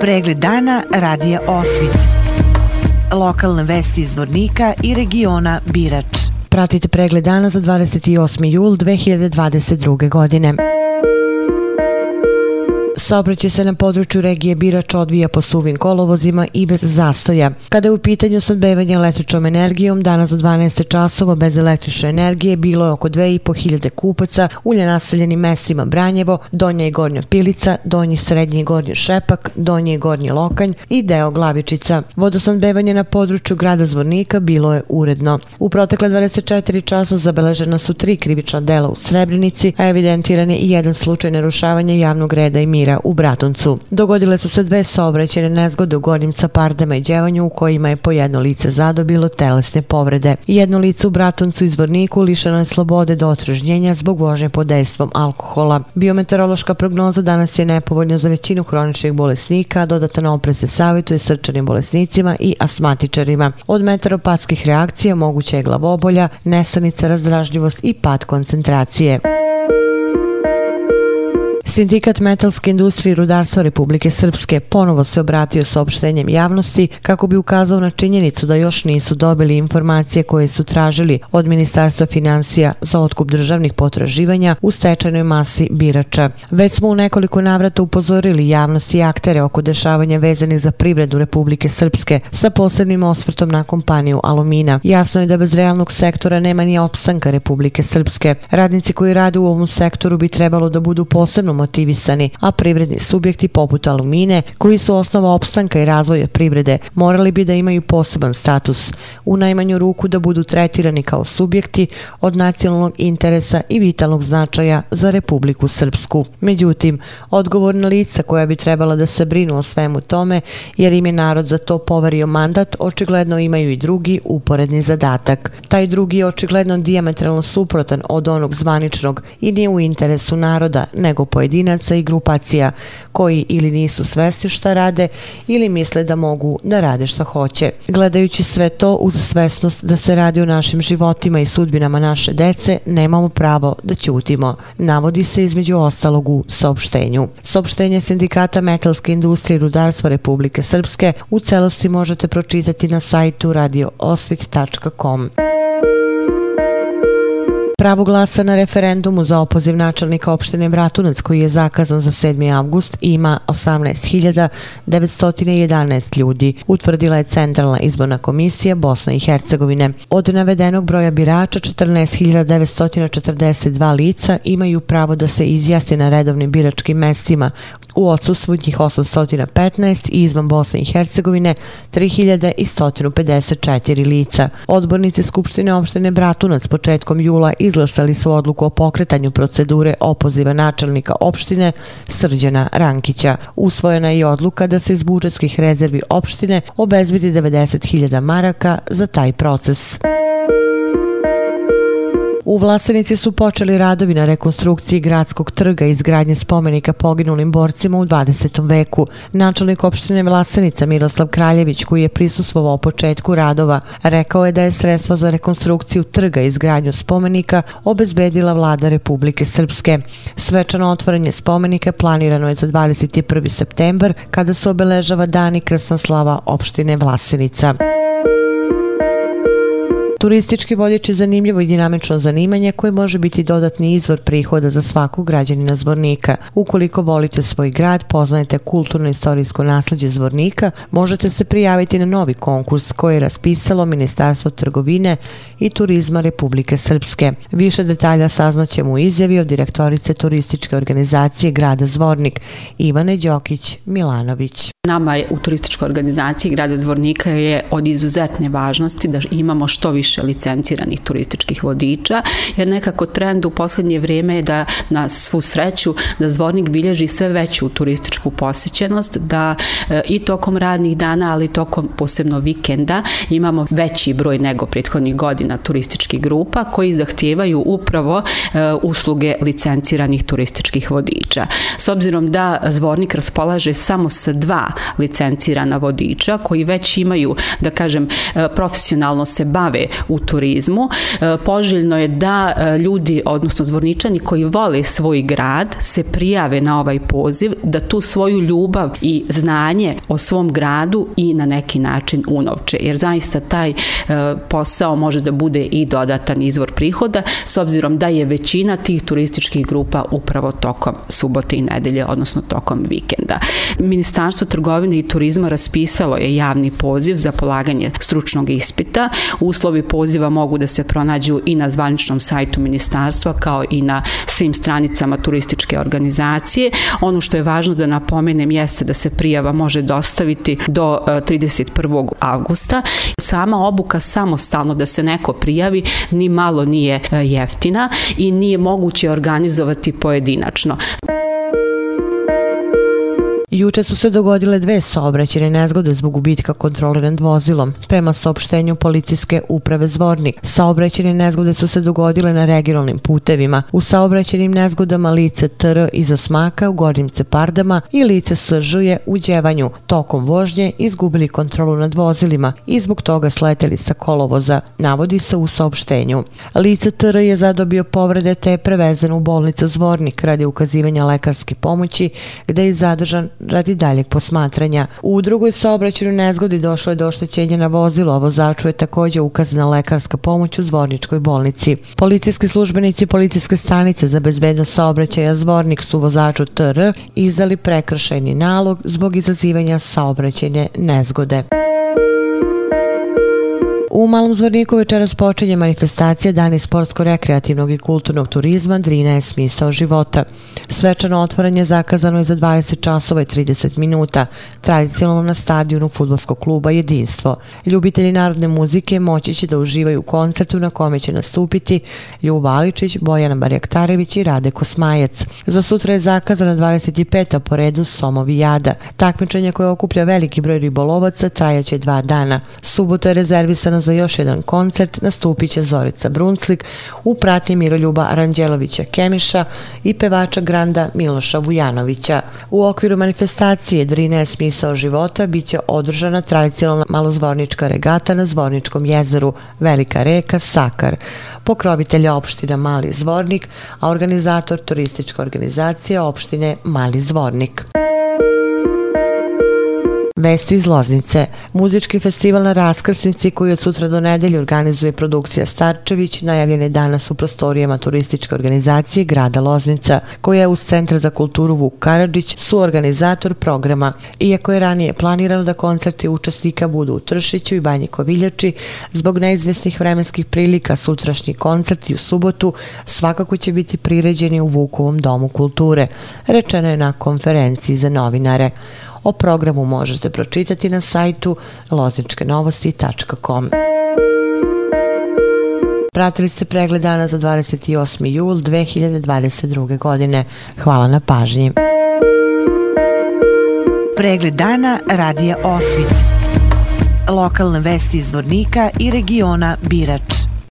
Pregled dana radija Osvit. Lokalne vesti iz Vornika i regiona Birač. Pratite pregled dana za 28. jul 2022. godine. Saobraćaj se na području regije Birač odvija po suvim kolovozima i bez zastoja. Kada je u pitanju sadbevanja električnom energijom, danas do 12. časova bez električne energije bilo je oko 2500 kupaca u naseljenim mestima Branjevo, Donja i Gornja Pilica, Donji Srednji i Gornji Šepak, Donji i Gornji Lokanj i deo Glavičica. Vodosnadbevanje na području grada Zvornika bilo je uredno. U protekle 24 časa zabeležena su tri krivična dela u Srebrenici, a evidentiran je i jedan slučaj narušavanja javnog reda i mira u Bratuncu. Dogodile su se dve saobraćene nezgode u Gornjim Capardama i Đevanju u kojima je po jedno lice zadobilo telesne povrede. Jedno lice u Bratuncu iz Vorniku lišeno je slobode do otrežnjenja zbog vožnje pod dejstvom alkohola. Biometeorološka prognoza danas je nepovoljna za većinu hroničnih bolesnika, dodatan opres se savjetuje srčanim bolesnicima i astmatičarima. Od meteoropatskih reakcija moguće je glavobolja, nesanica, razdražljivost i pad koncentracije. Sindikat metalske industrije i rudarstva Republike Srpske ponovo se obratio s opštenjem javnosti kako bi ukazao na činjenicu da još nisu dobili informacije koje su tražili od Ministarstva financija za otkup državnih potraživanja u stečajnoj masi birača. Već smo u nekoliko navrata upozorili javnosti i aktere oko dešavanja vezanih za privredu Republike Srpske sa posebnim osvrtom na kompaniju Alumina. Jasno je da bez realnog sektora nema ni opstanka Republike Srpske. Radnici koji rade u ovom sektoru bi trebalo da budu posebno motivisani, a privredni subjekti poput Alumine, koji su osnova opstanka i razvoja privrede, morali bi da imaju poseban status, u najmanju ruku da budu tretirani kao subjekti od nacionalnog interesa i vitalnog značaja za Republiku Srpsku. Međutim, odgovorna lica koja bi trebala da se brinu o svemu tome, jer im je narod za to poverio mandat, očigledno imaju i drugi uporedni zadatak. Taj drugi je očigledno diametralno suprotan od onog zvaničnog i nije u interesu naroda, nego pojedinaca pojedinaca i grupacija koji ili nisu svesni šta rade ili misle da mogu da rade šta hoće. Gledajući sve to uz svesnost da se radi o našim životima i sudbinama naše dece, nemamo pravo da ćutimo. Navodi se između ostalog u saopštenju. Saopštenje sindikata metalske industrije i rudarstva Republike Srpske u celosti možete pročitati na sajtu radioosvit.com. Pravo glasa na referendumu za opoziv načelnika opštine Bratunac koji je zakazan za 7. avgust ima 18.911 ljudi, utvrdila je Centralna izborna komisija Bosne i Hercegovine. Od navedenog broja birača 14.942 lica imaju pravo da se izjasne na redovnim biračkim mestima u odsustvu njih 815 i izvan Bosne i Hercegovine 3154 lica. Odbornici Skupštine opštine Bratunac početkom jula izglasali su odluku o pokretanju procedure opoziva načelnika opštine Srđana Rankića. Usvojena je odluka da se iz budžetskih rezervi opštine obezvidi 90.000 maraka za taj proces. U Vlasenici su počeli radovi na rekonstrukciji gradskog trga i izgradnje spomenika poginulim borcima u 20. veku. Načelnik opštine Vlasenica Miroslav Kraljević, koji je prisustvovao početku radova, rekao je da je sredstva za rekonstrukciju trga i izgradnju spomenika obezbedila vlada Republike Srpske. Svečano otvoranje spomenika planirano je za 21. septembar, kada se obeležava dani Krsnoslava opštine Vlasenica. Turistički vodič je zanimljivo i dinamično zanimanje koje može biti dodatni izvor prihoda za svakog građanina Zvornika. Ukoliko volite svoj grad, poznajete kulturno-istorijsko nasljeđe Zvornika, možete se prijaviti na novi konkurs koji je raspisalo Ministarstvo trgovine i turizma Republike Srpske. Više detalja saznaćemo u izjavi od direktorice turističke organizacije grada Zvornik, Ivane Đokić-Milanović. Nama je u turističkoj organizaciji grada Zvornika je od izuzetne važnosti da imamo što više licenciranih turističkih vodiča, jer nekako trend u posljednje vrijeme je da na svu sreću da Zvornik bilježi sve veću turističku posjećenost, da e, i tokom radnih dana, ali tokom posebno vikenda imamo veći broj nego prethodnih godina turističkih grupa koji zahtijevaju upravo e, usluge licenciranih turističkih vodiča. S obzirom da Zvornik raspolaže samo sa dva licencirana vodiča koji već imaju, da kažem, e, profesionalno se bave u turizmu. E, poželjno je da e, ljudi, odnosno zvorničani koji vole svoj grad, se prijave na ovaj poziv, da tu svoju ljubav i znanje o svom gradu i na neki način unovče, jer zaista taj e, posao može da bude i dodatan izvor prihoda, s obzirom da je većina tih turističkih grupa upravo tokom subote i nedelje, odnosno tokom vikenda. Ministarstvo trgovine i turizma raspisalo je javni poziv za polaganje stručnog ispita. Uslovi poziva mogu da se pronađu i na zvaničnom sajtu ministarstva kao i na svim stranicama turističke organizacije. Ono što je važno da napomenem jeste da se prijava može dostaviti do e, 31. augusta. avgusta. Sama obuka samostalno da se neko prijavi ni malo nije e, jeftina i nije moguće organizovati pojedinačno. Juče su se dogodile dve saobraćene nezgode zbog gubitka kontrole nad vozilom. Prema saopštenju policijske uprave Zvornik, saobraćene nezgode su se dogodile na regionalnim putevima. U saobraćenim nezgodama lice TR iza smaka u Gornjim Cepardama i lice SŽ je u djevanju. Tokom vožnje izgubili kontrolu nad vozilima i zbog toga sleteli sa kolovoza, navodi se u saopštenju. Lice TR je zadobio povrede te je prevezen u bolnicu Zvornik radi ukazivanja lekarske pomoći gde je zadržan radi daljeg posmatranja. U drugoj saobraćenju nezgodi došlo je do oštećenja na vozilu, a vozaču je također ukazana lekarska pomoć u Zvorničkoj bolnici. Policijski službenici Policijske stanice za bezbednost saobraćaja Zvornik su vozaču TR izdali prekršajni nalog zbog izazivanja saobraćene nezgode. U Malom Zvorniku večeras počinje manifestacija Dani sportsko-rekreativnog i kulturnog turizma Drina je smisao života. Svečano otvaranje zakazano je za 20 časova i 30 minuta, tradicionalno na stadionu futbolskog kluba Jedinstvo. Ljubitelji narodne muzike moći će da uživaju u koncertu na kome će nastupiti Ljuba Aličić, Bojana Barjaktarević i Rade Kosmajac. Za sutra je zakazana 25. po redu Somovi Jada. Takmičenje koje okuplja veliki broj ribolovaca trajaće dva dana. Subota je rezervisana za još jedan koncert nastupit će Zorica Brunclik u pratnji Miroljuba Aranđelovića Kemiša i pevača Granda Miloša Vujanovića. U okviru manifestacije Drine je smisao života bit će održana tradicionalna malozvornička regata na Zvorničkom jezeru Velika reka Sakar. Pokrovitelja opština Mali Zvornik, a organizator turistička organizacija opštine Mali Zvornik. Vesti iz Loznice. Muzički festival na raskrsnici koji od sutra do nedelje organizuje produkcija Starčević najavljen je danas u prostorijama turističke organizacije grada Loznica, koja je uz Centar za kulturu Vuk Karadžić su organizator programa. Iako je ranije planirano da koncerti učesnika budu u Tršiću i Banji Koviljači, zbog neizvjesnih vremenskih prilika sutrašnji koncerti u subotu svakako će biti priređeni u Vukovom domu kulture, rečeno je na konferenciji za novinare. O programu možete pročitati na sajtu lozničkenovosti.com. Pratili ste pregled dana za 28. jul 2022. godine. Hvala na pažnji. Pregled dana radija Osvit. Lokalne vesti iz Vornika i regiona Birač.